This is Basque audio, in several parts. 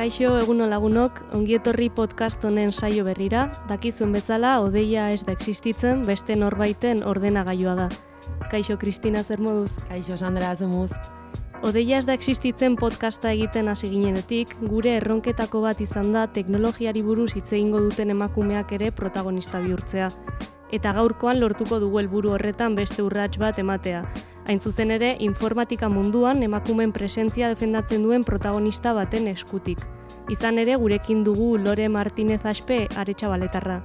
Kaixo eguno lagunok, ongietorri podcast honen saio berrira, dakizuen bezala odeia ez da existitzen beste norbaiten ordenagailua da. Kaixo Kristina zer moduz? Kaixo Sandra Azemuz. Odeia ez da existitzen podcasta egiten hasi ginenetik, gure erronketako bat izan da teknologiari buruz hitz egingo duten emakumeak ere protagonista bihurtzea. Eta gaurkoan lortuko dugu helburu horretan beste urrats bat ematea, Hain zuzen ere, informatika munduan emakumen presentzia defendatzen duen protagonista baten eskutik. Izan ere, gurekin dugu Lore Martinez Aspe aretsa baletarra.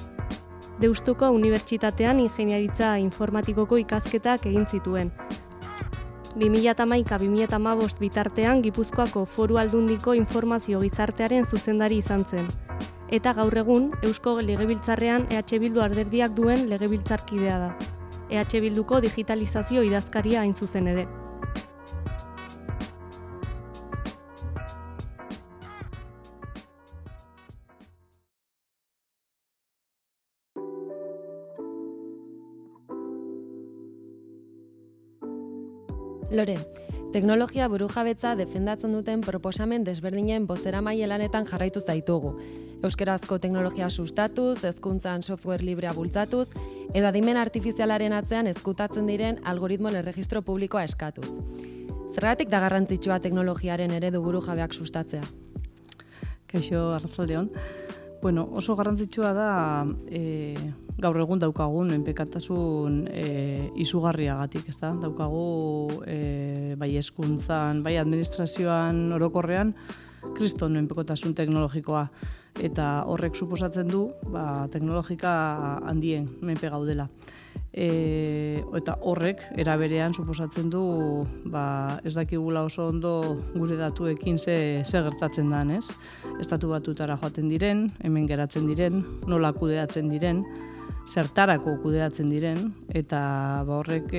Deustuko Unibertsitatean ingeniaritza informatikoko ikasketak egin zituen. 2008-2008 bitartean Gipuzkoako foru aldundiko informazio gizartearen zuzendari izan zen. Eta gaur egun, Eusko Legebiltzarrean EH Bildu arderdiak duen legebiltzarkidea da. EH Bilduko digitalizazio idazkaria hain zuzen ere. Lore, teknologia burujabetza defendatzen duten proposamen desberdinen bozera maielanetan jarraitu zaitugu. Euskerazko teknologia sustatuz, ezkuntzan software librea bultzatuz, edo adimen artifizialaren atzean ezkutatzen diren algoritmoen erregistro publikoa eskatuz. Zergatik da garrantzitsua teknologiaren eredu buru jabeak sustatzea? Kaixo, arratzaldeon. Bueno, oso garrantzitsua da e, gaur egun daukagun enpekatasun e, izugarriagatik, ez da? Daukagu e, bai eskuntzan, bai administrazioan orokorrean, kriston enpekotasun teknologikoa eta horrek suposatzen du ba, teknologika handien menpe gaudela. E, eta horrek eraberean suposatzen du ba, ez dakigula oso ondo gure datuekin ze, ze gertatzen da, ez? Estatu batutara joaten diren, hemen geratzen diren, nola kudeatzen diren, zertarako kudeatzen diren, eta ba, horrek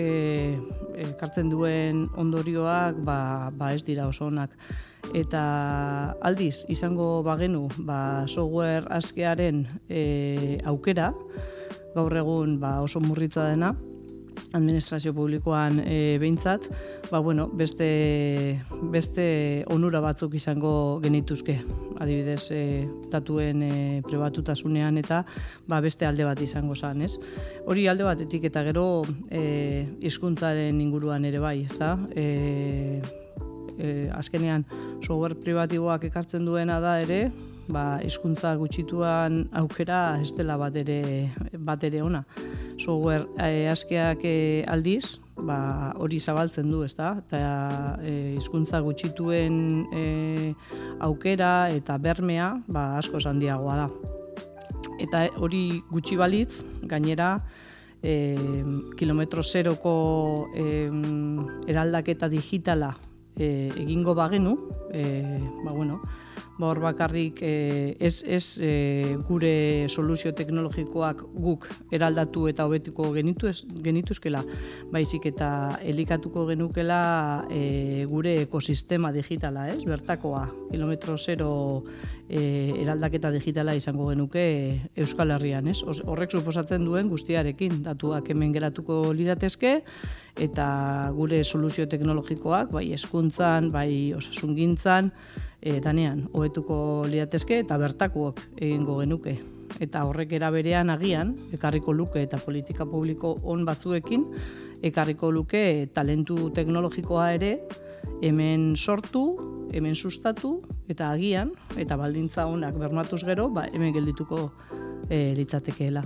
ekartzen duen ondorioak ba, ba ez dira oso onak. Eta aldiz izango bagenu ba, software askearen e, aukera, gaur egun ba, oso murritza dena, administrazio publikoan e, behintzat, ba, bueno, beste, beste onura batzuk izango genituzke. Adibidez, e, datuen e, pribatutasunean eta ba, beste alde bat izango zan, ez? Hori alde batetik eta gero e, hizkuntzaren inguruan ere bai, ezta? E, e, azkenean software privatiboak ekartzen duena da ere, ba, hizkuntza gutxituan aukera ez dela bat ere, bat ere ona. Software e, askeak e, aldiz, ba, hori zabaltzen du, ezta? Eta e, gutxituen e, aukera eta bermea ba, asko handiagoa da. Eta hori gutxi balitz, gainera, e, kilometro zeroko e, eraldaketa digitala e, egingo bagenu, e, ba, bueno, ba, hor bakarrik e, ez, ez e, gure soluzio teknologikoak guk eraldatu eta hobetuko genitu ez, genituzkela, baizik eta elikatuko genukela e, gure ekosistema digitala, ez? Bertakoa, kilometro zero e, eraldaketa digitala izango genuke Euskal Herrian, ez? Horrek suposatzen duen guztiarekin, datuak hemen geratuko liratezke, eta gure soluzio teknologikoak, bai eskuntzan, bai osasungintzan, e, danean, hobetuko liatezke eta bertakuok egingo genuke. Eta horrek era berean agian, ekarriko luke eta politika publiko on batzuekin, ekarriko luke talentu teknologikoa ere, hemen sortu, hemen sustatu, eta agian, eta baldintza honak bermatuz gero, ba, hemen geldituko e, litzatekeela.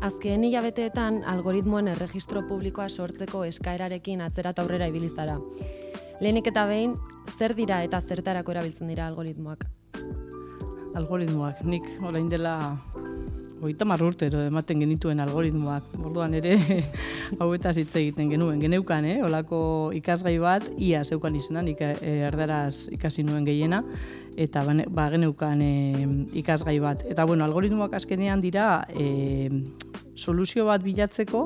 Azken hilabeteetan algoritmoen erregistro publikoa sortzeko eskaerarekin atzera aurrera ibilizara. Lehenik eta behin, zer dira eta zertarako erabiltzen dira algoritmoak? Algoritmoak, nik orain dela Oita marrurtero ematen genituen algoritmoak. Orduan ere, hau eta hitz egiten genuen. Geneukan, eh? Olako ikasgai bat, ia zeukan izenan, ika, eh, erdaraz ikasi nuen gehiena, eta ba, geneukan eh, ikasgai bat. Eta bueno, algoritmoak azkenean dira e, soluzio bat bilatzeko,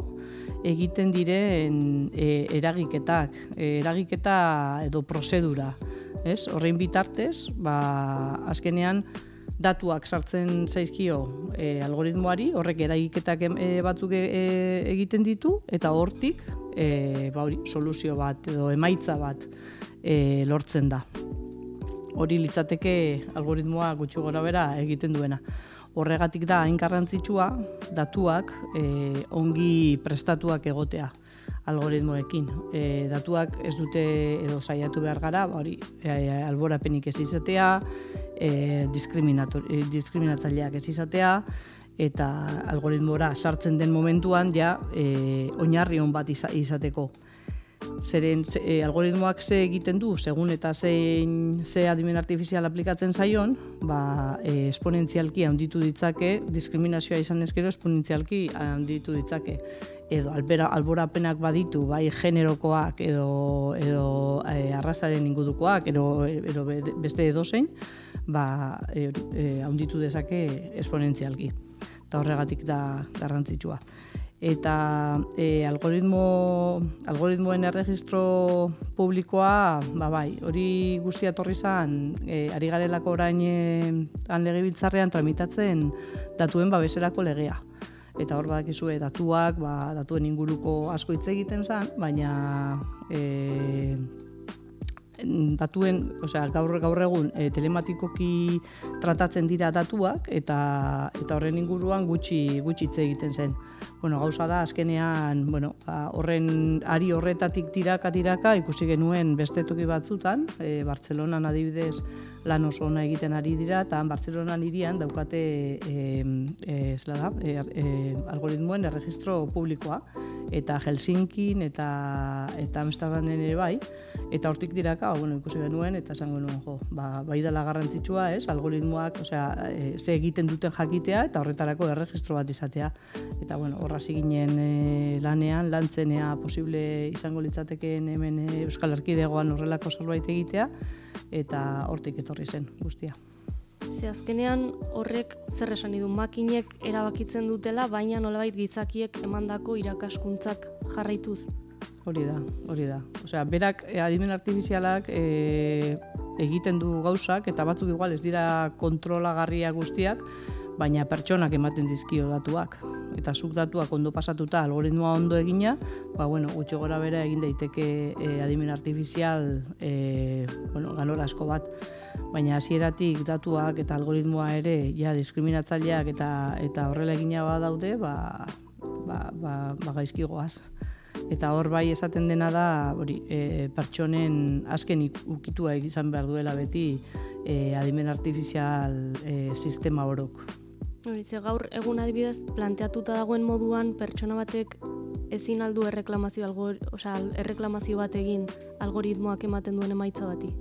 egiten diren e, eragiketak, e, eragiketa edo prozedura. Ez? Horrein bitartez, ba, azkenean, datuak sartzen zaizkio e, algoritmoari, horrek eragiketak e, batzuk e, egiten ditu, eta hortik e, ba, hori, soluzio bat edo emaitza bat e, lortzen da. hori litzateke algoritmoa gutxi gora bera egiten duena. Horregatik da hain garrantzitsua datuak e, ongi prestatuak egotea algoritmoekin. E, datuak ez dute edo saiatu behar gara, ba, hori e, alborapenik ez izatea, e, diskriminatzaileak ez izatea, eta algoritmora sartzen den momentuan ja e, oinarri hon bat izateko. Zeren e, algoritmoak ze egiten du, segun eta zein ze adimen artifizial aplikatzen zaion, ba, e, esponentzialki handitu ditzake, diskriminazioa izan ezkero esponentzialki handitu ditzake. Edo albera, alborapenak baditu, bai generokoak edo, edo e, arrazaren ingudukoak, edo, edo beste edozein, ba, e, e, handitu dezake esponentzialki eta horregatik da garrantzitsua. Eta e, algoritmo, algoritmoen erregistro publikoa, ba bai, hori guztia torri zan, e, ari garelako orain e, tramitatzen datuen babeserako legea. Eta hor badakizue datuak, ba, datuen inguruko asko hitz egiten zen, baina e, datuen, osea, gaur gaur egun e, telematikoki tratatzen dira datuak eta eta horren inguruan gutxi gutxi hitz egiten zen. Bueno, gauza da azkenean, bueno, ba, horren ari horretatik tiraka tiraka ikusi genuen beste toki batzutan, e, Bartzelonan adibidez lan oso ona egiten ari dira eta Bartzelonan hirian daukate e, e, da, e, e, algoritmoen erregistro publikoa eta Helsinkin eta eta Amsterdamen ere bai eta hortik diraka, ba, bueno, ikusi genuen eta esango nuen jo, ba bai dela garrantzitsua, ez? Algoritmoak, osea, e, ze egiten duten jakitea eta horretarako erregistro bat izatea. Eta bueno, horra ginen e, lanean, lantzenea posible izango litzatekeen hemen e, Euskal Herkidegoan horrelako zerbait egitea eta hortik etorri zen guztia. Ze azkenean horrek zer esan du makinek erabakitzen dutela, baina nolabait gizakiek emandako irakaskuntzak jarraituz. Hori da, hori da. Osea, berak eh, adimen artifizialak e, egiten du gauzak eta batzuk igual ez dira kontrolagarria guztiak, baina pertsonak ematen dizkio datuak. Eta zuk datuak ondo pasatuta algoritmoa ondo egina, ba bueno, gutxi gora bera egin daiteke e, adimen artifizial e, bueno, ganora asko bat baina hasieratik datuak eta algoritmoa ere ja diskriminatzaileak eta eta horrela egina badaude, ba ba ba, ba gaizkigoaz. Eta hor bai esaten dena da, hori, e, pertsonen azken ukitua izan behar duela beti e, adimen artifizial e, sistema horok. Hori, ze gaur egun adibidez planteatuta dagoen moduan pertsona batek ezin aldu erreklamazio, algor, osea, erreklamazio bat egin algoritmoak ematen duen emaitza bati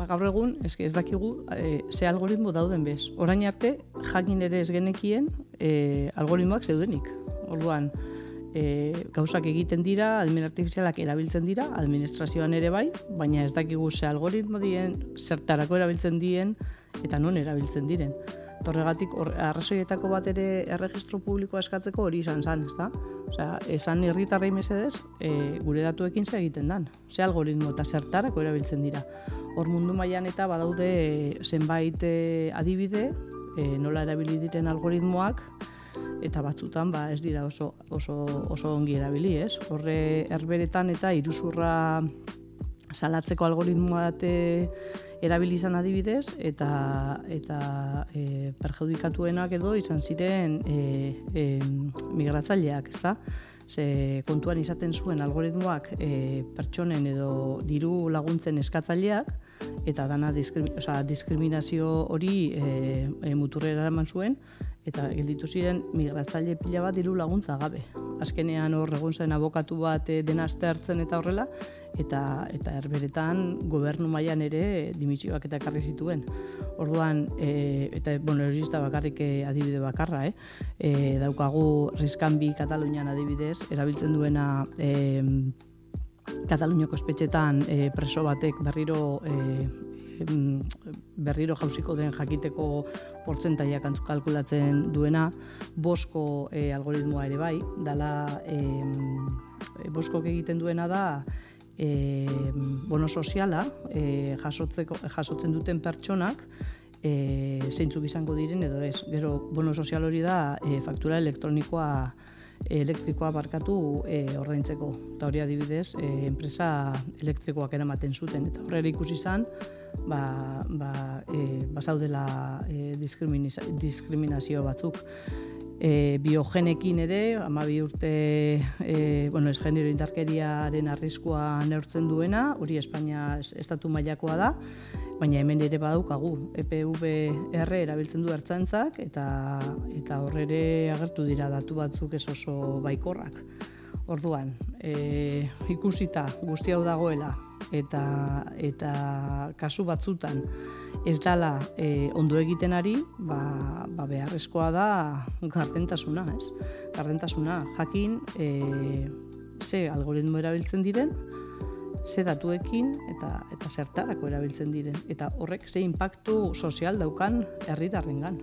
ba, gaur egun, eske ez dakigu, e, ze algoritmo dauden bez. Orain arte, jakin ere ez genekien, e, algoritmoak zeudenik. Orduan, e, gauzak egiten dira, admin artifizialak erabiltzen dira, administrazioan ere bai, baina ez dakigu ze algoritmo dien, zertarako erabiltzen dien, eta non erabiltzen diren. Torregatik, arrazoietako bat ere erregistro publikoa eskatzeko hori izan zan, ez da? Osea, esan irritarrei mesedez, e, gure datuekin ze egiten dan. Ze algoritmo eta zertarako erabiltzen dira hor mundu mailan eta badaude zenbait eh, adibide e, nola erabili diren algoritmoak eta batzutan ba ez dira oso, oso, oso ongi erabili, ez? Horre herberetan eta iruzurra salatzeko algoritmoa date erabili izan adibidez eta eta e, perjudikatuenak edo izan ziren e, e, migratzaileak, ezta? ze kontuan izaten zuen algoritmoak e, pertsonen edo diru laguntzen eskatzaileak eta dana diskriminazio hori e, e, muturrera eman zuen eta gelditu ziren migratzaile pila bat diru laguntza gabe. Azkenean hor egon zen abokatu bat e, dena hartzen eta horrela eta eta herberetan gobernu mailan ere dimisioak eta ekarri zituen. Orduan e, eta bueno, hori bakarrik adibide bakarra, eh? E, daukagu Riskanbi Katalunian adibidez erabiltzen duena e, Kataluniako espetxetan e, preso batek berriro e, berriro jausiko den jakiteko portzentaia kalkulatzen duena, bosko e, algoritmoa ere bai, dala e, boskok egiten duena da e, bono soziala e, jasotzeko, jasotzen duten pertsonak e, zeintzuk izango diren edo ez. Gero bono sozial hori da e, faktura elektronikoa elektrikoa barkatu e, ordaintzeko. Eta hori adibidez, e, enpresa elektrikoak eramaten zuten. Eta horre ikusi izan, ba, ba, e, basaudela e, diskriminazio batzuk e, biogenekin ere, ama bi urte, e, bueno, ez genero indarkeriaren arriskua neurtzen duena, hori Espainia estatu mailakoa da, baina hemen ere badaukagu, EPVR erabiltzen du ertzantzak, eta, eta horrere agertu dira datu batzuk ez oso baikorrak. Orduan, e, ikusita guzti hau dagoela, eta, eta kasu batzutan, ez dala e, ondo egiten ari, ba, ba beharrezkoa da gardentasuna, ez? Gardentasuna, jakin e, ze algoritmo erabiltzen diren, ze datuekin eta eta zertarako erabiltzen diren eta horrek ze inpaktu sozial daukan herritarrengan.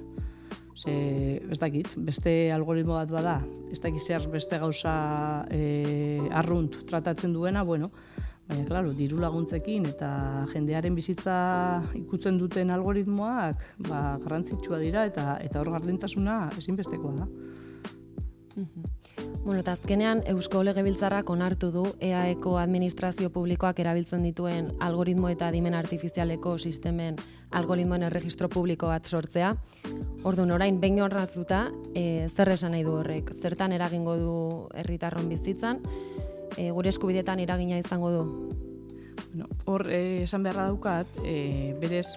Ze, ez dakit, beste algoritmo bat bada, ez dakit zer beste gauza e, arrunt tratatzen duena, bueno, Baina, klaro, diru laguntzekin eta jendearen bizitza ikutzen duten algoritmoak ba, garrantzitsua dira eta eta hor gardentasuna ezinbestekoa da. Bueno, eta azkenean Eusko Legebiltzarrak onartu du EAEko administrazio publikoak erabiltzen dituen algoritmo eta adimen artifizialeko sistemen algoritmoen erregistro publiko bat sortzea. Orduan, orain, behin horrazuta, e, zer esan nahi du horrek? Zertan eragingo du herritarron bizitzan? e, gure eskubidetan iragina izango du? Bueno, hor eh, esan beharra daukat, e, berez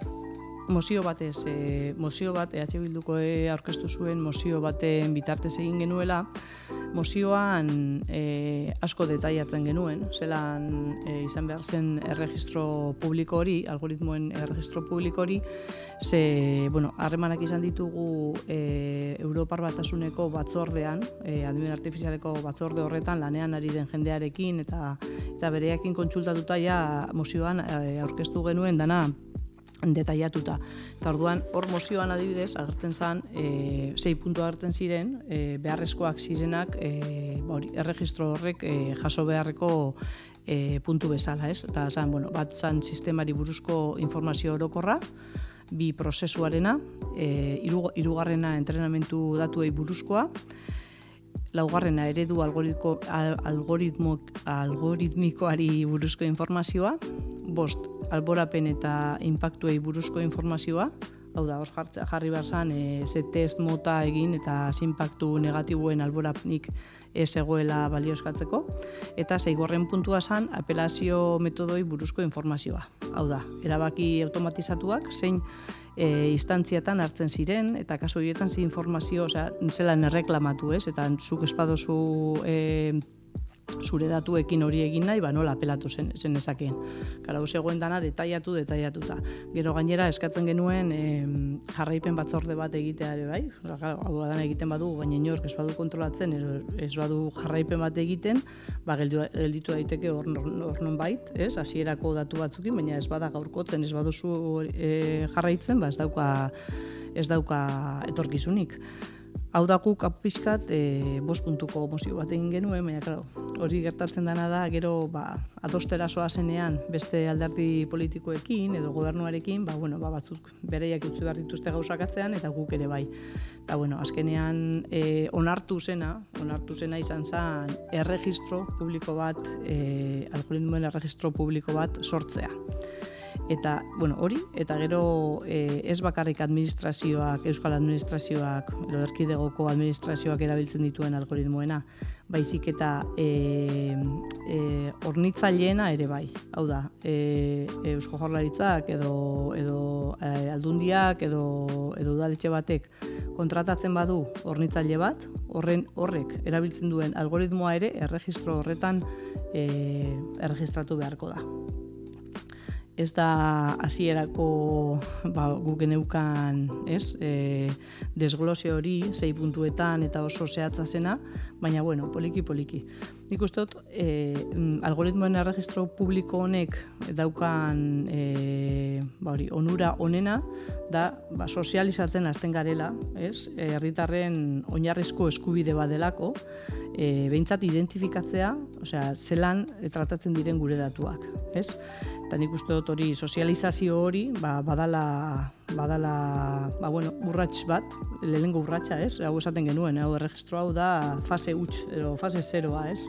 mozio batez, e, mozio bat EH Bilduko e, aurkeztu zuen mozio baten bitartez egin genuela, mozioan e, asko detaiatzen genuen, zelan e, izan behar zen erregistro publiko hori, algoritmoen erregistro publiko hori, ze, bueno, harremanak izan ditugu e, Europar batasuneko batzordean, e, adimen artifizialeko batzorde horretan, lanean ari den jendearekin, eta eta bereakin kontsultatuta ja mozioan aurkeztu genuen dana detaiatuta. Eta orduan, hor mozioan adibidez, agertzen zen, e, zei puntu agertzen ziren, e, beharrezkoak zirenak, e, ba hori, erregistro horrek e, jaso beharreko e, puntu bezala, ez? Eta zan, bueno, bat zan sistemari buruzko informazio orokorra, bi prozesuarena, e, irugarrena entrenamentu datuei buruzkoa, laugarrena eredu algoritmo, algoritmo, algoritmikoari buruzko informazioa, bost, alborapen eta inpaktuei buruzko informazioa, hau da, hor jarri behar zan, e, ze test mota egin eta inpaktu negatibuen alborapnik ez egoela balioskatzeko, eta zeigorren puntua zan, apelazio metodoi buruzko informazioa. Hau da, erabaki automatizatuak, zein e, instantziatan hartzen ziren, eta kaso horietan ze informazio, osea, zelan erreklamatu ez, eta zuk espadozu e, zure datuekin hori egin nahi, ba nola apelatu zen, zen ezakeen. Kara, zegoen dana detaiatu, detaiatuta. Gero gainera eskatzen genuen e, jarraipen batzorde bat egitea ere bai, hau da egiten badu, baina inork ez badu kontrolatzen, ez badu jarraipen bat egiten, ba gelditu, gelditu daiteke hor, hor non bait, ez, hasierako datu batzukin, baina ez bada gaurkotzen, ez baduzu e, jarraitzen, ba ez dauka, ez dauka etorkizunik. Hau da guk apiskat e, bost puntuko mozio bat egin genuen, baina claro, hori gertatzen dena da, gero ba, adostera zenean beste alderdi politikoekin edo gobernuarekin, ba, bueno, ba, batzuk bereiak utzi behar dituzte gauzakatzean eta guk ere bai. Eta bueno, azkenean e, onartu zena, onartu zena izan zen erregistro publiko bat, e, algoritmoen erregistro publiko bat sortzea eta bueno, hori eta gero e, ez bakarrik administrazioak, euskal administrazioak, edo erkidegoko administrazioak erabiltzen dituen algoritmoena, baizik eta e, e, ornitzaileena ere bai. Hau da, e, eusko jorlaritzak edo, edo e, aldundiak edo, edo udaletxe batek kontratatzen badu ornitzaile bat, horren horrek erabiltzen duen algoritmoa ere erregistro horretan e, erregistratu beharko da ez da hasierako ba, guk geneukan ez, e, desglose hori zei puntuetan eta oso zehatza zena, baina bueno, poliki poliki. Nik uste dut, e, algoritmoen erregistro publiko honek daukan e, ba hori, onura onena, da ba, sozializatzen hasten garela, ez? herritarren oinarrizko eskubide badelako, e, behintzat identifikatzea, osea, zelan tratatzen diren gure datuak, ez? Eta nik uste dut hori sozializazio hori ba, badala, badala ba, bueno, urrats bat, lehenengo urratsa ez, hau esaten genuen, hau erregistro hau da fase huts, edo fase zeroa ez,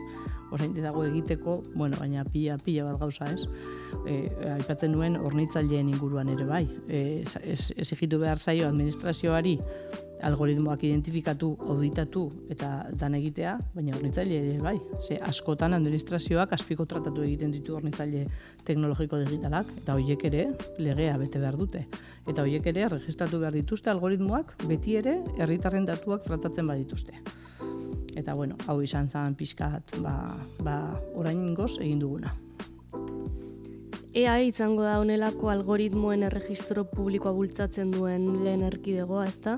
orain dago egiteko, bueno, baina pila, pila bat gauza ez, e, aipatzen nuen hornitzaileen inguruan ere bai, e, ez, ez egitu behar zaio administrazioari algoritmoak identifikatu, auditatu eta dan egitea, baina hornitzaile bai. Ze askotan administrazioak aspiko tratatu egiten ditu hornitzaile teknologiko digitalak, eta horiek ere legea bete behar dute. Eta horiek ere registratu behar dituzte algoritmoak beti ere herritarren datuak tratatzen badituzte. Eta bueno, hau izan zan pixkat, ba, ba orain ingoz egin duguna. EA izango da honelako algoritmoen erregistro publikoa bultzatzen duen lehen erkidegoa, ezta?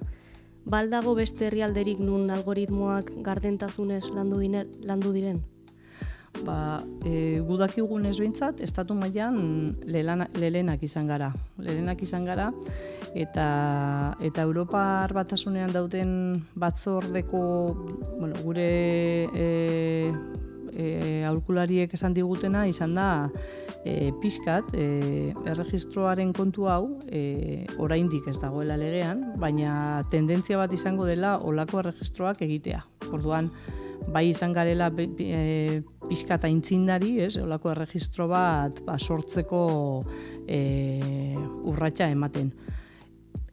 Baldago beste herrialderik nun algoritmoak gardentasunez landu, diner, landu diren? Ba, e, gudakigun ez behintzat, estatu mailan lelenak izan gara. Lelenak izan gara, eta, eta Europar batasunean dauden batzordeko, bueno, gure e, e, aurkulariek esan digutena, izan da, e, pixkat, e, erregistroaren kontu hau, e, oraindik ez dagoela legean, baina tendentzia bat izango dela olako erregistroak egitea. Orduan, bai izan garela e, pixkat aintzindari, ez, olako erregistro bat ba, sortzeko e, urratsa ematen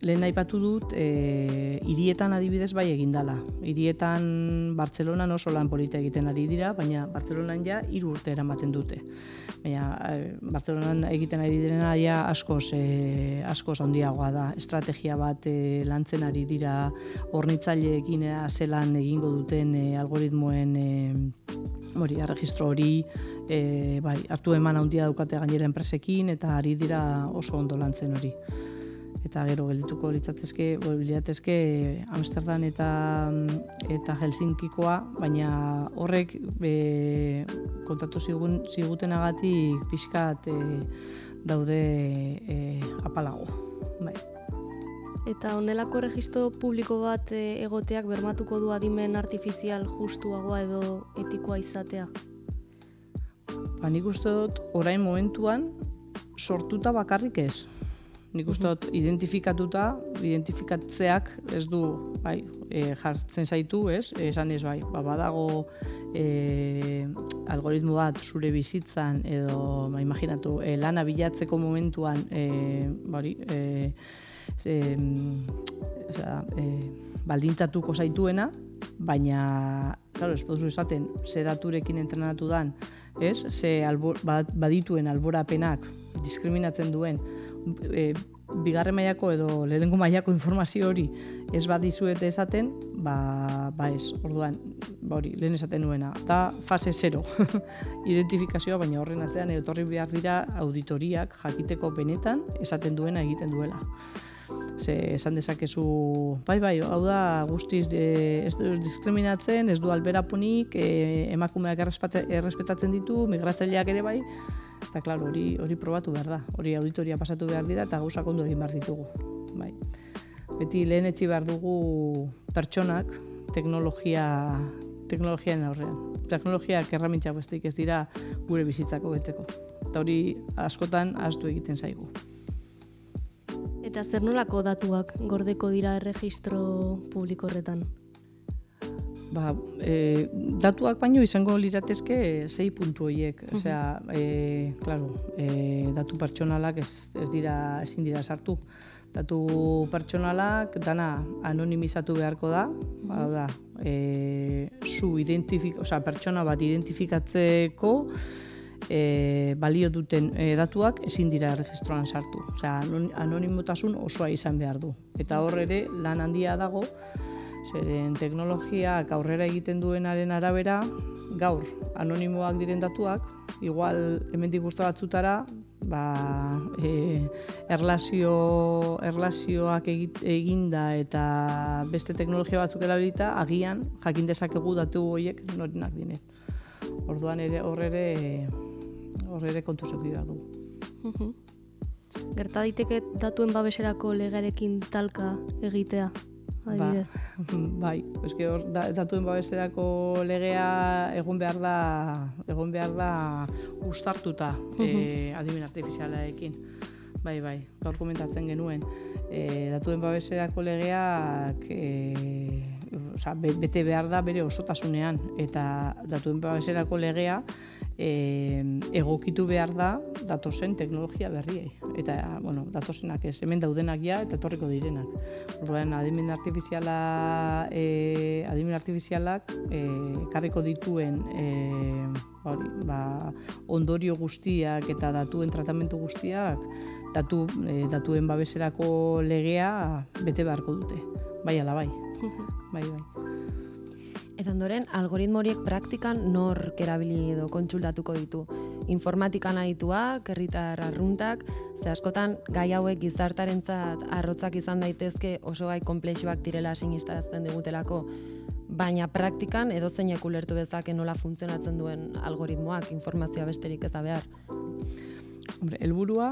lehen aipatu dut, e, hirietan adibidez bai egindala. Hirietan Bartzelona oso lan polita egiten ari dira, baina Bartzelonan ja hiru urte eramaten dute. Baina e, Bartzelonan egiten ari direna ja askoz, e, askoz handiagoa da. Estrategia bat e, lantzen ari dira hornitzaileekin zelan egingo duten e, algoritmoen e, hori, registro hori, e, bai, hartu eman handia daukate gainera enpresekin, eta ari dira oso ondo lantzen hori eta gero geldituko litzatezke, litzatezke Amsterdam eta eta Helsinkikoa, baina horrek be, kontatu zigun, zigutenagatik pixkat e, daude e, apalago. Bai. Eta honelako registro publiko bat e, egoteak bermatuko du adimen artifizial justuagoa edo etikoa izatea? Ba, nik uste dut, orain momentuan, sortuta bakarrik ez nik uste dut identifikatuta, identifikatzeak ez du bai, e, jartzen zaitu, ez? Esan ez bai, ba, badago e, algoritmo bat zure bizitzan edo, ba, imaginatu, e, lana bilatzeko momentuan e, bari, e, e, e, baldintzatuko zaituena, baina, claro, ez poduzu esaten, ze daturekin entrenatu dan, ez? Ze albor, badituen alborapenak diskriminatzen duen e, bigarren mailako edo lehenengo mailako informazio hori ez badizuete esaten, ba, ba ez, orduan, ba hori, lehen esaten nuena, da fase zero identifikazioa, baina horren atzean etorri behar dira auditoriak jakiteko benetan esaten duena egiten duela. Ze esan dezakezu, bai bai, hau da guztiz de, ez du diskriminatzen, ez du alberaponik, e, emakumeak errespetatzen ditu, migratzaileak ere bai, Eta, klaro, hori, hori probatu behar da. Hori auditoria pasatu behar dira eta gauzak ondo egin behar ditugu. Bai. Beti lehen etxi behar dugu pertsonak teknologia teknologian aurrean. Teknologiak erramintxak bestik ez dira gure bizitzako beteko. Eta hori askotan astu egiten zaigu. Eta zer nolako datuak gordeko dira erregistro publiko horretan? Ba, e, datuak baino izango liratezke sei puntu horiek. Osea, e, claro, e, datu pertsonalak ez, ez dira ezin dira sartu. Datu pertsonalak dana anonimizatu beharko da, ba, da, e, zu identifik, osea, pertsona bat identifikatzeko e, balio duten e, datuak ezin dira registroan sartu. Osea, anonimotasun osoa izan behar du. Eta hor ere lan handia dago, Zeren teknologiak aurrera egiten duenaren arabera, gaur anonimoak diren datuak, igual hemendik urte batzutara, ba, e, erlazio, erlazioak eginda eta beste teknologia batzuk erabilita, agian jakin dezakegu datu horiek norinak dinen. Orduan ere horre ere kontu zeuki behar Gerta diteke datuen babeserako legarekin talka egitea? adibidez. Ba, bai, eske hor da, datuen babeserako legea egon behar da egon behar da ustartuta uh -huh. adimen artifizialaekin. Bai, bai, gaur komentatzen genuen. E, datuen babeserako legeak e, oza, bete behar da bere osotasunean eta datuen babeserako legea e, egokitu behar da datosen teknologia berriei. Eta, bueno, datosenak ez, hemen daudenak ja eta etorriko direnak. Orduan, adimen artifiziala, e, adimen artifizialak e, karriko dituen e, hori, ba, ondorio guztiak eta datuen tratamentu guztiak datu, e, datuen babeserako legea bete beharko dute. Bai ala bai. bai, bai. Eta ondoren, algoritmo horiek praktikan nor erabili edo kontsultatuko ditu. Informatikan adituak, herritar arruntak, ze askotan gai hauek gizartarentzat arrotzak izan daitezke oso gai komplexuak direla sinistarazten digutelako, baina praktikan edo zeinek ulertu bezake nola funtzionatzen duen algoritmoak informazioa besterik ez da behar. Hombre, helburua,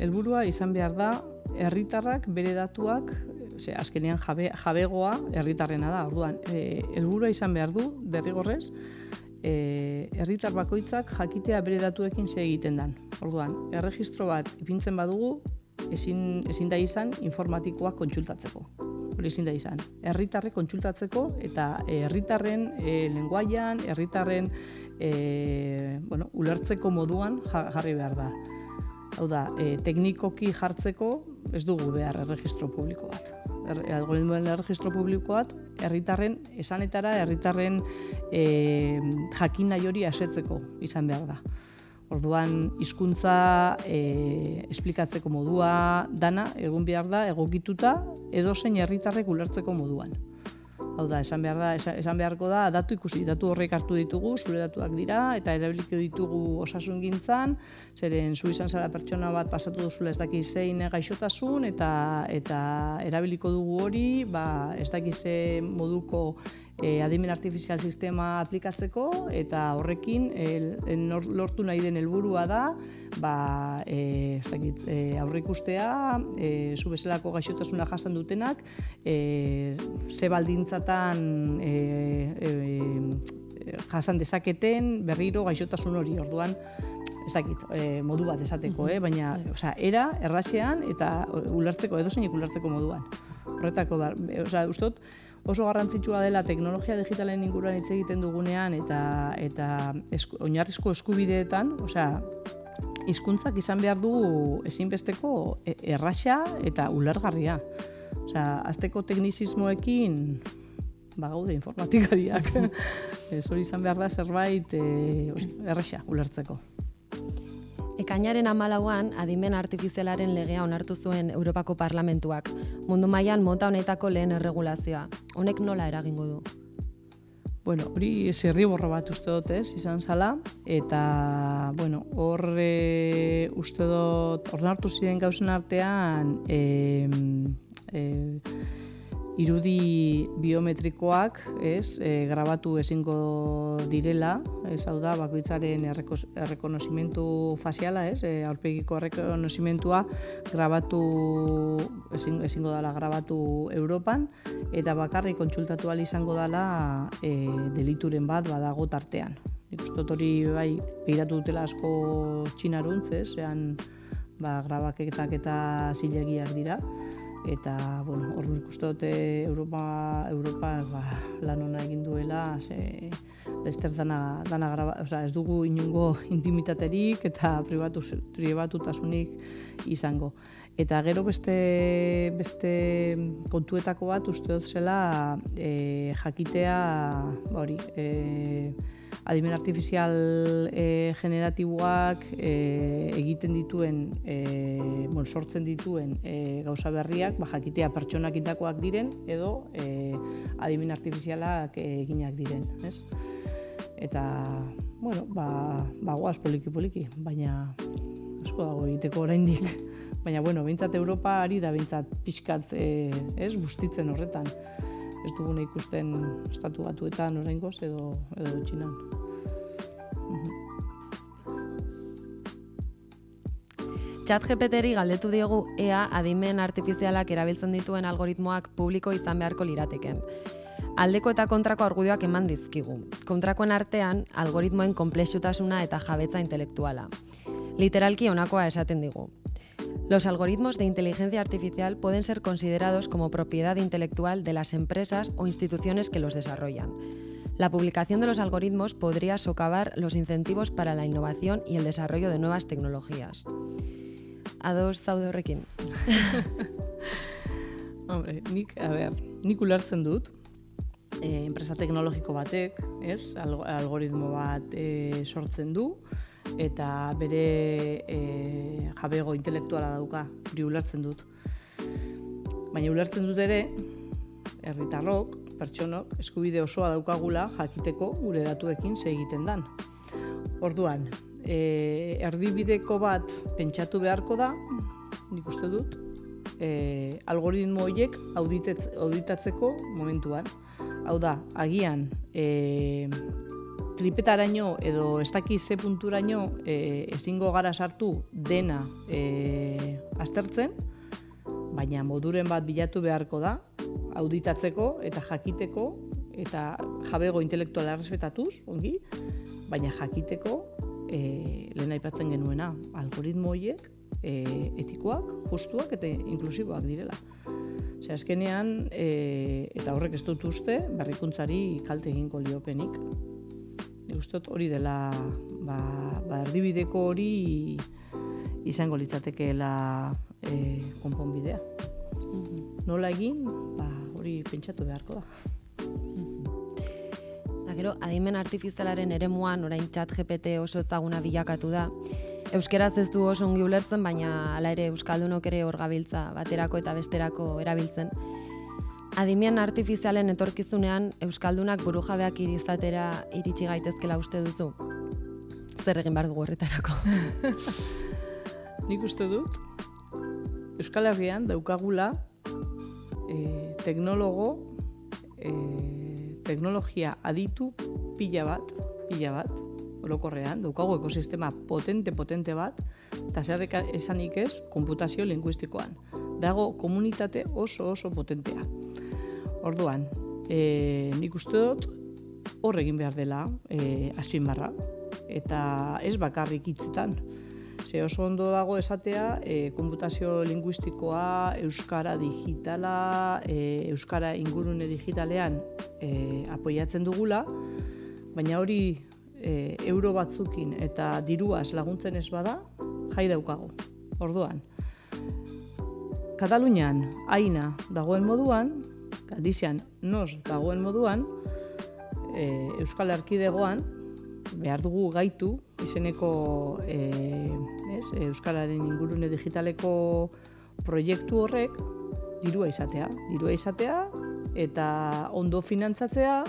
helburua izan behar da herritarrak bere datuak ze azkenean jabe, jabegoa herritarrena da. Orduan, eh helburua izan behar du derrigorrez eh herritar bakoitzak jakitea bere datuekin ze egiten dan. Orduan, erregistro bat ipintzen badugu ezin ezin da izan informatikoak kontsultatzeko. Hori ezin da izan. Herritarrek kontsultatzeko eta herritarren e, lenguaian, herritarren e, bueno, ulertzeko moduan jarri behar da. Hau da, e, teknikoki jartzeko ez dugu behar erregistro publiko bat algoritmoen erregistro publikoat, herritarren esanetara, herritarren e, jakin nahi hori asetzeko izan behar da. Orduan, hizkuntza e, esplikatzeko modua dana, egun behar da, egokituta, edo zein herritarrek ulertzeko moduan. Hau da, esan behar da, esan beharko da, datu ikusi, datu horrek hartu ditugu, zure datuak dira, eta erabiliko ditugu osasun gintzan, zeren zu izan zara pertsona bat pasatu duzula ez dakiz zein gaixotasun, eta eta erabiliko dugu hori, ba, ez dakiz moduko e, adimen artifizial sistema aplikatzeko eta horrekin e, lortu nahi den helburua da ba eh ez dakit e, aurreikustea e, zu bezalako gaixotasuna jasan dutenak e, ze baldintzatan e, e, jasan dezaketen berriro gaixotasun hori orduan ez dakit, e, modu bat esateko, eh? baina, bai. osea, era, erraxean, eta ulertzeko, edo zeinik ulertzeko moduan. Horretako, da, osea, ustot, oso garrantzitsua dela teknologia digitalen inguruan hitz egiten dugunean eta eta esku, oinarrizko eskubideetan, osea, hizkuntzak izan behar du ezinbesteko e, erraxa eta ulergarria. Osea, azteko teknizismoekin ba gaude informatikariak. Ez hori izan behar da zerbait e, erraxa ulertzeko. Ekainaren amalauan, adimen artifizialaren legea onartu zuen Europako Parlamentuak. Mundu mailan mota honetako lehen erregulazioa. Honek nola eragingo du? Bueno, hori zerri borro bat uste dut ez, izan zala, eta, bueno, hor e, uste dut, hor ziren gauzen artean, e, e, irudi biometrikoak, ez, e, grabatu ezingo direla, ez hau da, bakoitzaren errekonosimentu faziala, ez, e, aurpegiko errekonosimentua grabatu ezin, ezingo dela grabatu Europan, eta bakarri kontsultatu izango dela e, delituren bat badago tartean. Nik uste hori bai, behiratu dutela asko txinaruntz, ez, zean, ba, grabaketak eta zilegiak dira eta bueno, hor ikuste dute Europa Europa ba, lan ona egin duela, ze Lester dana dana graba, o sea, ez dugu inungo intimitaterik eta pribatu pribatutasunik izango. Eta gero beste beste kontuetako bat uste dut zela e, jakitea ba hori, eh adimen artifizial e, generatiboak e, egiten dituen, e, bon, sortzen dituen e, gauza berriak, ba, jakitea pertsonak indakoak diren, edo e, adimen artifizialak eginak diren. Ez? Eta, bueno, ba, ba guaz poliki-poliki, baina asko dago egiteko oraindik. Baina, bueno, bintzat Europa ari da bintzat pixkat, e, ez, bustitzen horretan ez duguna ikusten estatu batuetan oraingoz edo edo txinan. Chat GPT-ri galdetu diogu ea adimen artifizialak erabiltzen dituen algoritmoak publiko izan beharko lirateken. Aldeko eta kontrako argudioak eman dizkigu. Kontrakoen artean, algoritmoen komplexutasuna eta jabetza intelektuala. Literalki honakoa esaten digu. Los algoritmos de inteligencia artificial pueden ser considerados como propiedad intelectual de las empresas o instituciones que los desarrollan. La publicación de los algoritmos podría socavar los incentivos para la innovación y el desarrollo de nuevas tecnologías. Ados zaude horrekin. Hombre, a ber, nik ulertzen dut, e, enpresa algoritmo bat e, du, eta bere e, jabego intelektuala dauka, hori ulertzen dut. Baina ulertzen dut ere, herritarrok, pertsonok, eskubide osoa daukagula jakiteko gure datuekin egiten dan. Orduan, e, erdibideko bat pentsatu beharko da, nik uste dut, e, algoritmo horiek auditatzeko momentuan. Hau da, agian, e, tripetaraino edo ez daki ze punturaino e, ezingo gara sartu dena e, aztertzen, baina moduren bat bilatu beharko da, auditatzeko eta jakiteko eta jabego intelektuala respetatuz, ongi, baina jakiteko e, lehen aipatzen genuena, algoritmo horiek e, etikoak, justuak eta inklusiboak direla. Osea, azkenean, e, eta horrek ez dut uste, berrikuntzari kalte egingo liokenik ustot hori dela ba, ba erdibideko hori izango litzatekeela e, konponbidea. Mhm. Nola egin, ba, hori pentsatu beharko da. Da, gero, adimen artifizialaren eremuan, orain txat GPT oso ezaguna bilakatu da. Euskeraz ez du oso ongi ulertzen, baina hala ere Euskaldunok ere hor gabiltza baterako eta besterako erabiltzen. Adimian artifizialen etorkizunean Euskaldunak burujabeak irizatera iritsi gaitezkela uste duzu? Zer egin behar dugu horretarako? Nik uste dut, Euskal Herrian daukagula e, teknologo, e, teknologia aditu pila bat, pila bat, orokorrean, daukagu ekosistema potente-potente bat, eta zer esanik ez, konputazio linguistikoan. Dago komunitate oso oso potentea. Orduan, e, nik uste dut hor egin behar dela e, azpimarra eta ez bakarrik hitzetan. Ze oso ondo dago esatea, e, konputazio linguistikoa, euskara digitala, e, euskara ingurune digitalean e, apoiatzen dugula, baina hori e, euro batzukin eta diruaz laguntzen ez bada, jai daukago. Orduan, Katalunian aina dagoen moduan, Galizian nos dagoen moduan, e, Euskal Arkidegoan, behar dugu gaitu, izeneko e, ez, Euskalaren ingurune digitaleko proiektu horrek, dirua izatea. Dirua izatea, eta ondo finantzatzea,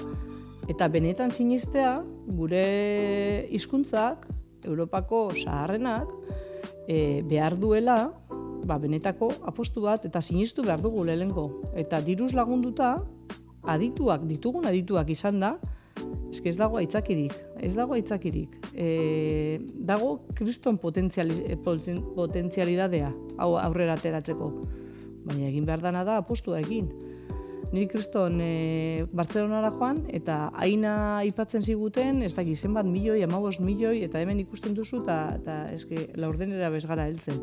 eta benetan sinistea, gure hizkuntzak Europako zaharrenak, e, behar duela, ba, benetako apostu bat eta sinistu behar dugu lehenko. Eta diruz lagunduta, adituak, ditugun adituak izan da, ez dago aitzakirik, ez dago aitzakirik. E, dago kriston potentzialidadea hau aurrera ateratzeko. Baina egin behar dana da apostua egin. Niri kriston e, Bartzelonara joan, eta aina aipatzen ziguten, ez da gizen bat milioi, amagos milioi, eta hemen ikusten duzu, eta, eta eske, laurdenera bezgara heltzen.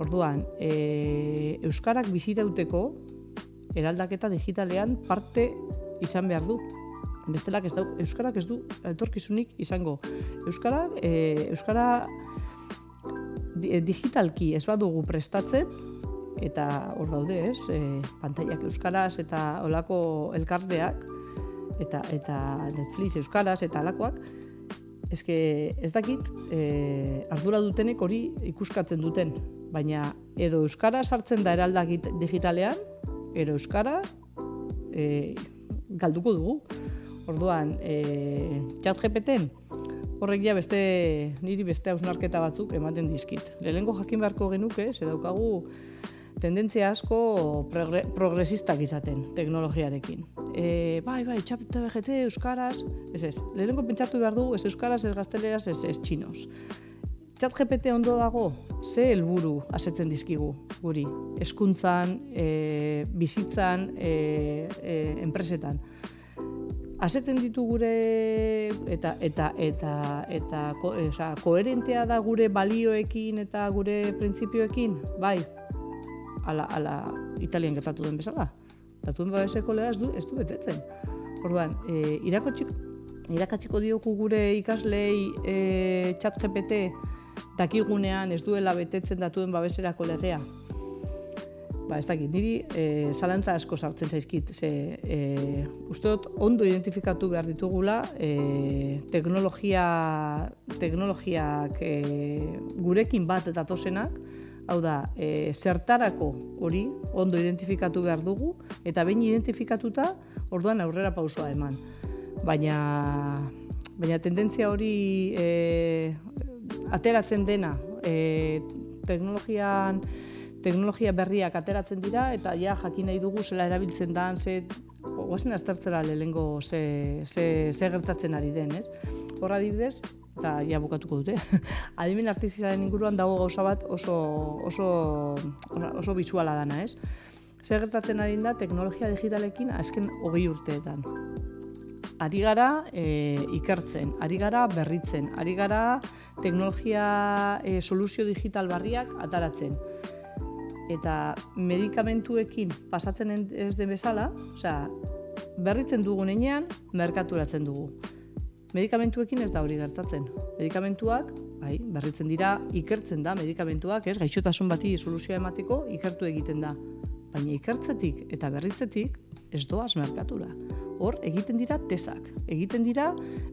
Orduan, e, Euskarak bizitauteko, eraldaketa digitalean parte izan behar du. Bestelak ez du, Euskarak ez du etorkizunik izango. Euskara, e, Euskara digitalki ez badugu prestatzen, eta hor daude, ez? E, pantaiak euskaraz eta olako elkarteak eta eta Netflix euskaraz eta alakoak eske ez dakit e, ardura dutenek hori ikuskatzen duten, baina edo euskara sartzen da eraldak digitalean, ero euskara e, galduko dugu. Orduan, e, chat GPT horrek ja beste niri beste hausnarketa batzuk ematen dizkit. Lehenengo jakin beharko genuke, ze daukagu tendentzia asko progresistak izaten teknologiarekin. E, bai, bai, txapeta BGT, Euskaraz, ez ez, lehenengo pentsatu behar dugu, ez Euskaraz, ez gazteleraz, ez ez txinos. Txat GPT ondo dago, ze helburu asetzen dizkigu guri, eskuntzan, e, bizitzan, e, e, enpresetan. Asetzen ditu gure eta eta eta eta ko, e, oza, koherentea da gure balioekin eta gure printzipioekin, bai. Ala, ala Italian gertatu den bezala. Datuen babeseko lea ez du, ez du betetzen. Orduan, e, irakotxik, irakatziko dioku gure ikaslei e, chat GPT dakigunean ez duela betetzen datuen babeserako legea. Ba, ez dakit, niri e, zalantza asko sartzen zaizkit, ze e, uste dut ondo identifikatu behar ditugula e, teknologia, teknologiak e, gurekin bat eta tosenak, hau da, e, zertarako hori ondo identifikatu behar dugu, eta behin identifikatuta, orduan aurrera pausua eman. Baina, baina tendentzia hori e, ateratzen dena e, teknologian teknologia berriak ateratzen dira eta ja jakin nahi dugu zela erabiltzen da ze oazen aztertzera lehengo ze, ze, ze gertatzen ari den, ez? Horra adibidez, eta ja bukatuko dute, adimen artifizialen inguruan dago gauza bat oso, oso, oso bizuala dana, ez? Zer gertatzen ari da teknologia digitalekin azken hogei urteetan ari gara e, ikertzen, ari gara berritzen, ari gara teknologia e, soluzio digital barriak ataratzen. Eta medikamentuekin pasatzen ez den bezala, osea, berritzen dugu nenean, merkaturatzen dugu. Medikamentuekin ez da hori gertatzen. Medikamentuak, bai, berritzen dira, ikertzen da medikamentuak, ez, gaixotasun bati soluzioa emateko, ikertu egiten da. Baina ikertzetik eta berritzetik ez doaz merkatura hor egiten dira tesak, egiten dira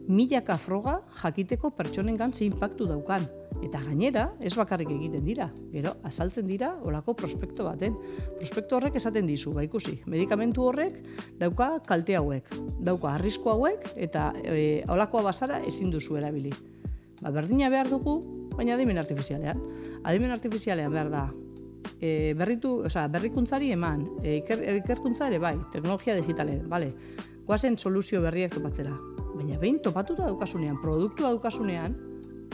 milaka froga jakiteko pertsonen gantze inpaktu daukan. Eta gainera, ez bakarrik egiten dira, gero, azaltzen dira olako prospektu baten. Prospektu horrek esaten dizu, ba ikusi, medikamentu horrek dauka kalte hauek, dauka arrisku hauek, eta e, olakoa basara ezin duzu erabili. Ba, berdina behar dugu, baina adimen artifizialean. Adimen artifizialean behar da, e, berritu, oza, berrikuntzari eman, e, iker, ikerkuntza ere bai, teknologia digitalen, bale, guazen soluzio berriak topatzera. Baina behin topatuta daukasunean, produktua daukasunean,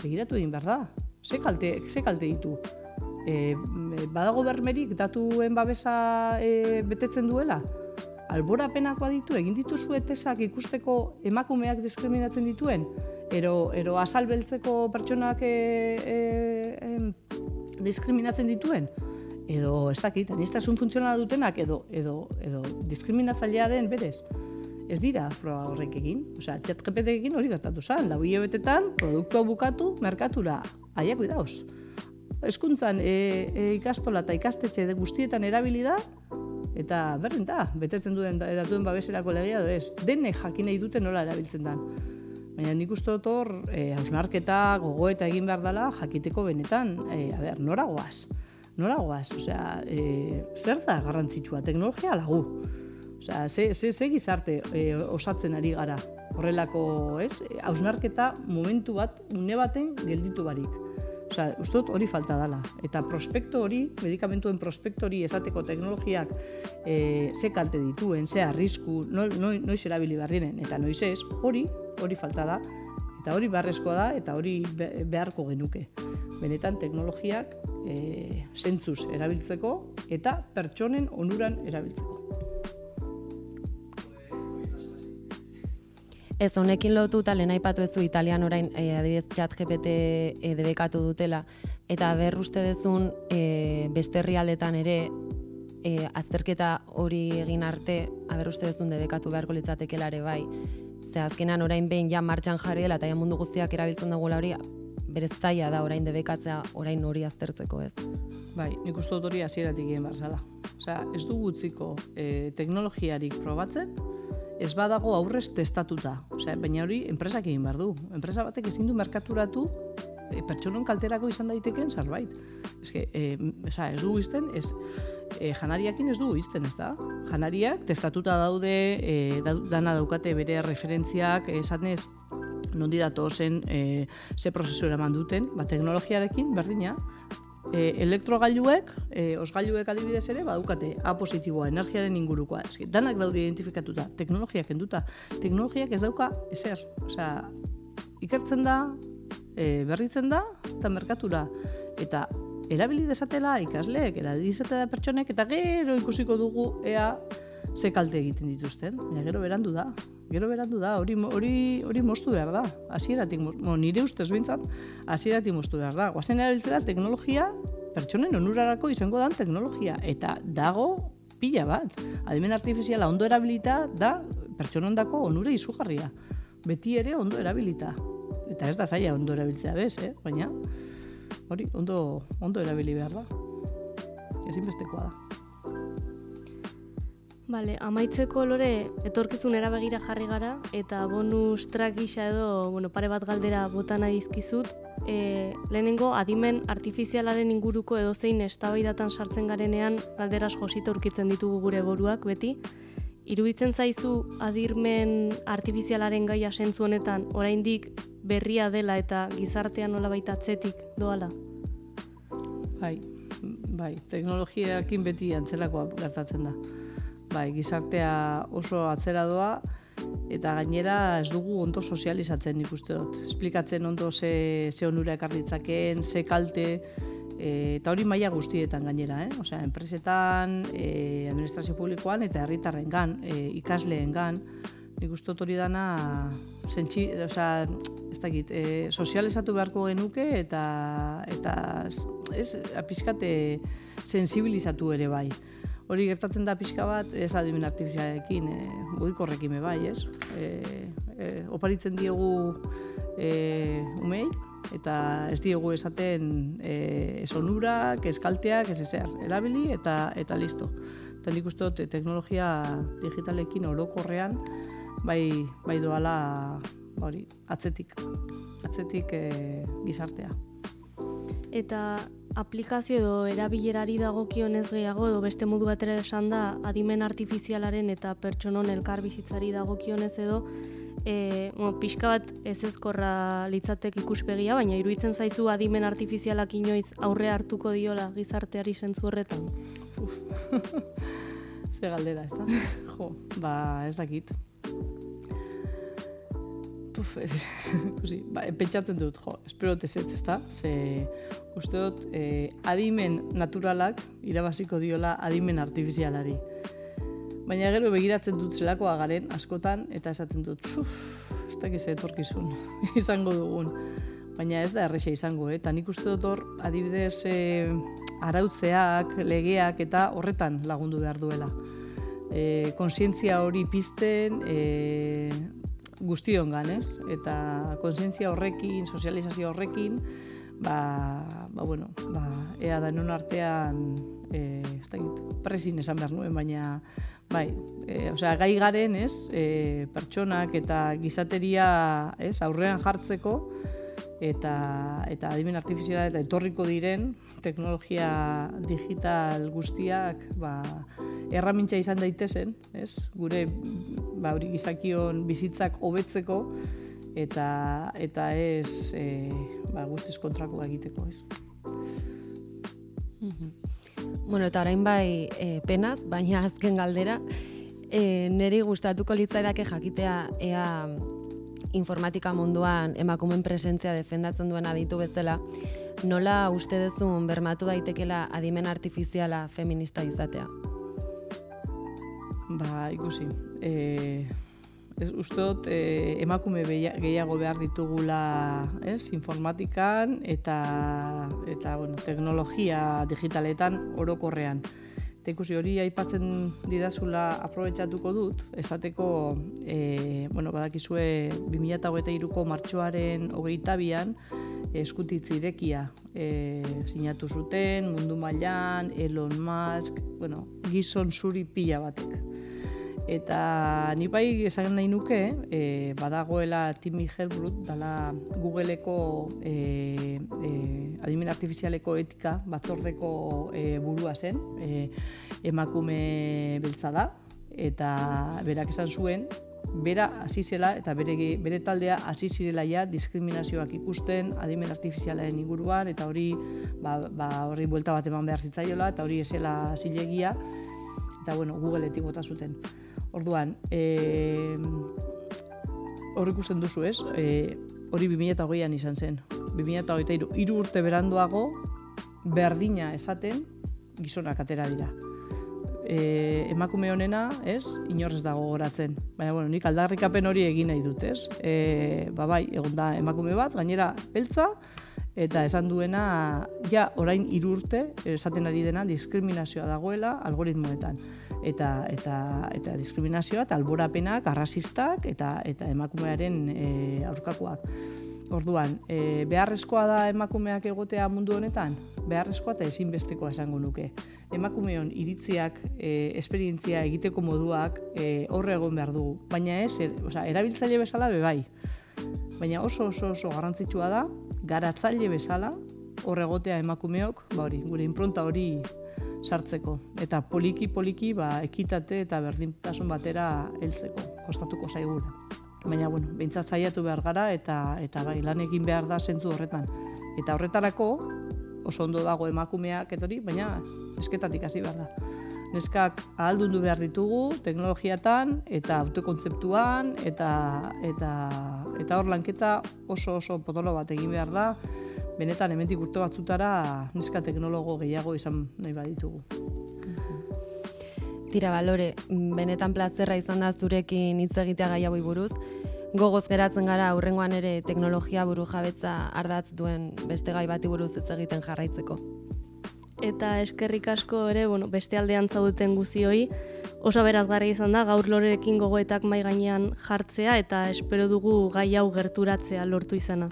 begiratu egin behar da. Ze kalte, ze kalte ditu? E, badago bermerik datuen babesa e, betetzen duela? Albora penakoa ditu, egin dituzu etesak ikusteko emakumeak diskriminatzen dituen? Ero, ero azalbeltzeko pertsonak e, e, e, diskriminatzen dituen? Edo, ez dakit, anistazun funtzionala dutenak, edo, edo, edo diskriminatzailea den berez? Ez dira froga horrek egin. Osea, egin hori gertatu zen. Lau betetan, produktua bukatu, merkatura. Aiako idauz. Eskuntzan e, e, ikastola eta ikastetxe guztietan erabili da, eta berdin da, betetzen duen datuen babeserako legia da ez. Dene jakin nahi dute nola erabiltzen da. Baina nik uste dut hor, e, hausnarketa, gogoeta egin behar dela, jakiteko benetan, e, a ber, nora goaz? Nora goaz? Osea, e, zer da garrantzitsua? Teknologia lagu. Osea, ze, ze, ze gizarte e, osatzen ari gara horrelako, ez? Hausnarketa momentu bat, une baten gelditu barik. Osea, uste dut hori falta dela. Eta prospektu hori, medikamentuen prospektu hori esateko teknologiak e, ze kalte dituen, ze arrisku, no, no, noiz erabili behar diren, eta noiz ez, hori, hori falta da. Eta hori beharrezkoa da, eta hori beharko genuke. Benetan teknologiak e, zentzuz erabiltzeko eta pertsonen onuran erabiltzeko. Ez, honekin lotuta lehen aipatu ezu italian orain e, adibidez chat GPT e, debekatu dutela, eta ber uste dezun e, beste herrialdetan ere e, azterketa hori egin arte, aber uste dezun debekatu beharko litzatekela ere bai, ze azkenan orain behin ja martxan jarri dela eta ja mundu guztiak erabiltzen dugu hori, berez zaila da orain debekatzea orain hori aztertzeko ez. Bai, nik uste dut hori hasieratik egin barzala. Osea, ez dugu utziko e, teknologiarik probatzen, ez badago aurrez testatuta. Osea, baina hori enpresak egin behar du. Enpresa batek ezin du merkaturatu e, pertsonon kalterako izan daiteken zerbait. Que, e, oza, ez du izten, ez, e, janariakin ez du izten, ez da? Janariak testatuta daude, e, dana daukate bere referentziak, esan ez, nondi datu zen, e, ze prozesu eraman duten, ba, teknologiarekin, berdina, e, elektrogailuek, e, osgailuek adibidez ere, badukate A positiboa, energiaren ingurukoa. Eski, danak daude identifikatuta, teknologiak enduta. Teknologiak ez dauka ezer. Osea, ikertzen da, e, berritzen da eta merkatura. Eta erabili desatela ikasleek, erabili desatela pertsonek, eta gero ikusiko dugu ea ze kalte egiten dituzten. Baina gero berandu da. Gero berandu da, hori hori hori moztu behar da. Hasieratik, mo, nire ustez behintzat, hasieratik moztu behar da. Goazen erabiltzera teknologia, pertsonen onurarako izango dan teknologia. Eta dago pila bat. Adimen artifiziala ondo erabilita da pertsonondako onure izugarria. Beti ere ondo erabilita. Eta ez da zaila ondo erabiltzea bez, eh? baina hori ondo, ondo erabili behar da. Ezinbestekoa da. Bale, amaitzeko lore, etorkizun erabegira jarri gara, eta bonus track gisa edo, bueno, pare bat galdera bota nahi izkizut. E, lehenengo, adimen artifizialaren inguruko edozein eztabaidatan sartzen garenean, galderaz josita urkitzen ditugu gure boruak, beti. Iruditzen zaizu adirmen artifizialaren gaia sentzu honetan, oraindik berria dela eta gizartean nola baita atzetik doala? Bai, bai, teknologiakin beti antzelakoa gertatzen da. Bai, gizartea oso atzera doa, eta gainera ez dugu ondo sozializatzen nik uste dut. Esplikatzen ondo ze, ze onura ekarditzakeen, ze kalte, e, eta hori maila guztietan gainera, eh? Osea, enpresetan, e, administrazio publikoan eta herritarren gan, e, ikasleen gan, nik uste hori dana, zentsi, osea, ez dakit, e, sozializatu beharko genuke eta, eta ez, apiskate sensibilizatu ere bai. Hori gertatzen da pixka bat, ez adimen artifizialekin, e, goikorrekin bai, ez? E, e, oparitzen diegu e, umei, eta ez diegu esaten e, esonurak, eskalteak, ez ezer, erabili eta eta listo. Eta nik uste dut teknologia digitalekin orokorrean bai, bai doala hori, atzetik, atzetik e, gizartea. Eta aplikazio edo erabilerari dagokionez gehiago edo beste modu batera esan da adimen artifizialaren eta pertsonon elkar bizitzari dagokionez edo e, bueno, pixka bat ez ezkorra litzatek ikuspegia, baina iruditzen zaizu adimen artifizialak inoiz aurre hartuko diola gizarteari sentzu horretan? Uf. Ze galdera, ez da? Jo, ba, ez dakit. Puf, e, ba, pentsatzen dut, jo, espero tezetz, ez da? Ze, uste dut, e, adimen naturalak irabaziko diola adimen artifizialari. Baina gero begiratzen dut zelakoa garen askotan eta esaten dut, uf, ez dakiz etorkizun izango dugun. Baina ez da erresa izango, eh? eta nik uste dut hor adibidez e, arautzeak, legeak eta horretan lagundu behar duela. E, konsientzia hori pizten e, guztion ganez, eta konsientzia horrekin, sozializazio horrekin, ba, ba, bueno, ba, ea da non artean, e, ez da presin esan behar nuen, baina Bai, e, osea, gai garen, ez, e, pertsonak eta gizateria, ez, aurrean jartzeko eta eta adimen artifiziala eta etorriko diren teknologia digital guztiak, ba, erramintza izan daitezen, ez? Gure ba hori gizakion bizitzak hobetzeko eta eta ez e, ba, guztiz kontrako egiteko, ez? Bueno, eta orain bai e, penaz, baina azken galdera, e, niri gustatuko litzaidake jakitea ea informatika munduan emakumen presentzia defendatzen duen aditu bezala, nola uste dezun bermatu daitekela adimen artifiziala feminista izatea? Ba, ikusi. E, ez, uste dut, e, emakume gehiago behar ditugula ez, informatikan eta, eta bueno, teknologia digitaletan orokorrean. Eta ikusi hori aipatzen didazula aprobetsatuko dut, esateko, e, bueno, badakizue 2008ko martxoaren hogeita bian, eskutitz irekia e, sinatu zuten, mundu mailan, Elon Musk, bueno, gizon zuri pila batek Eta ni bai esan nahi nuke, e, badagoela Timmy Helbrut, dala Googleeko e, e, adimen artifizialeko etika batzordeko e, burua zen, e, emakume beltza da, eta berak esan zuen, bera hasi zela eta bere, bere taldea hasi zirela ja diskriminazioak ikusten adimen artifizialaren inguruan eta hori ba, ba horri buelta bat eman behar zitzaiola eta hori esela zilegia. Eta bueno, Googleetik bota zuten. Orduan, e, hor ikusten duzu ez, e, hori 2008an izan zen. 2008 iru urte beranduago, berdina esaten, gizonak atera dira. E, emakume honena, ez, inorrez dago goratzen. Baina, bueno, nik aldarrikapen hori egin nahi dut, ez? E, ba, bai, egon da emakume bat, gainera, beltza, eta esan duena, ja, orain irurte, esaten ari dena, diskriminazioa dagoela algoritmoetan. Eta, eta, eta diskriminazioa, eta alborapenak, arrasistak, eta, eta emakumearen e, aurkakoak. Orduan, e, beharrezkoa da emakumeak egotea mundu honetan? Beharrezkoa eta ezinbestekoa esango nuke. Emakumeon iritziak, e, esperientzia egiteko moduak e, horre egon behar dugu. Baina ez, er, oza, erabiltzaile bezala bebai. Baina oso oso oso garrantzitsua da, garatzaile bezala, horre egotea emakumeok, ba hori, gure impronta hori sartzeko. Eta poliki-poliki ba, ekitate eta berdintasun batera heltzeko, kostatuko zaigura baina bueno, behintzat saiatu behar gara eta eta bai lan egin behar da zentzu horretan. Eta horretarako oso ondo dago emakumeak etori, baina esketatik hasi behar da. Neskak ahaldundu behar ditugu teknologiatan eta autokontzeptuan eta eta eta hor lanketa oso oso potolo bat egin behar da. Benetan hemendik urte batzutara neska teknologo gehiago izan nahi baditugu. Tira balore, benetan plazerra izan da zurekin hitz egitea gai hauei buruz. Gogoz geratzen gara aurrengoan ere teknologia buru jabetza ardatz duen beste gai bati buruz hitz egiten jarraitzeko. Eta eskerrik asko ere, bueno, beste aldean zaudeten guzioi, oso berazgarri izan da gaur lorerekin gogoetak mai gainean jartzea eta espero dugu gai hau gerturatzea lortu izana.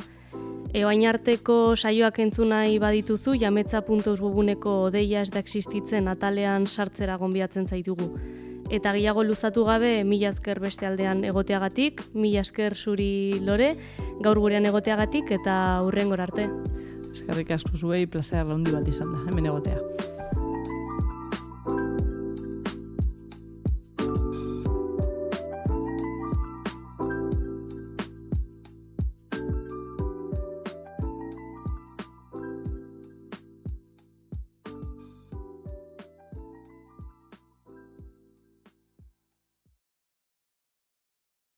Eoain arteko saioak entzunai badituzu, jametza.eus webuneko deia ez da existitzen atalean sartzera gonbiatzen zaitugu. Eta gehiago luzatu gabe, mila esker beste aldean egoteagatik, mila esker zuri lore, gaur gurean egoteagatik eta hurren arte. Eskerrik asko zuei, plazera laundi bat izan da, hemen egotea.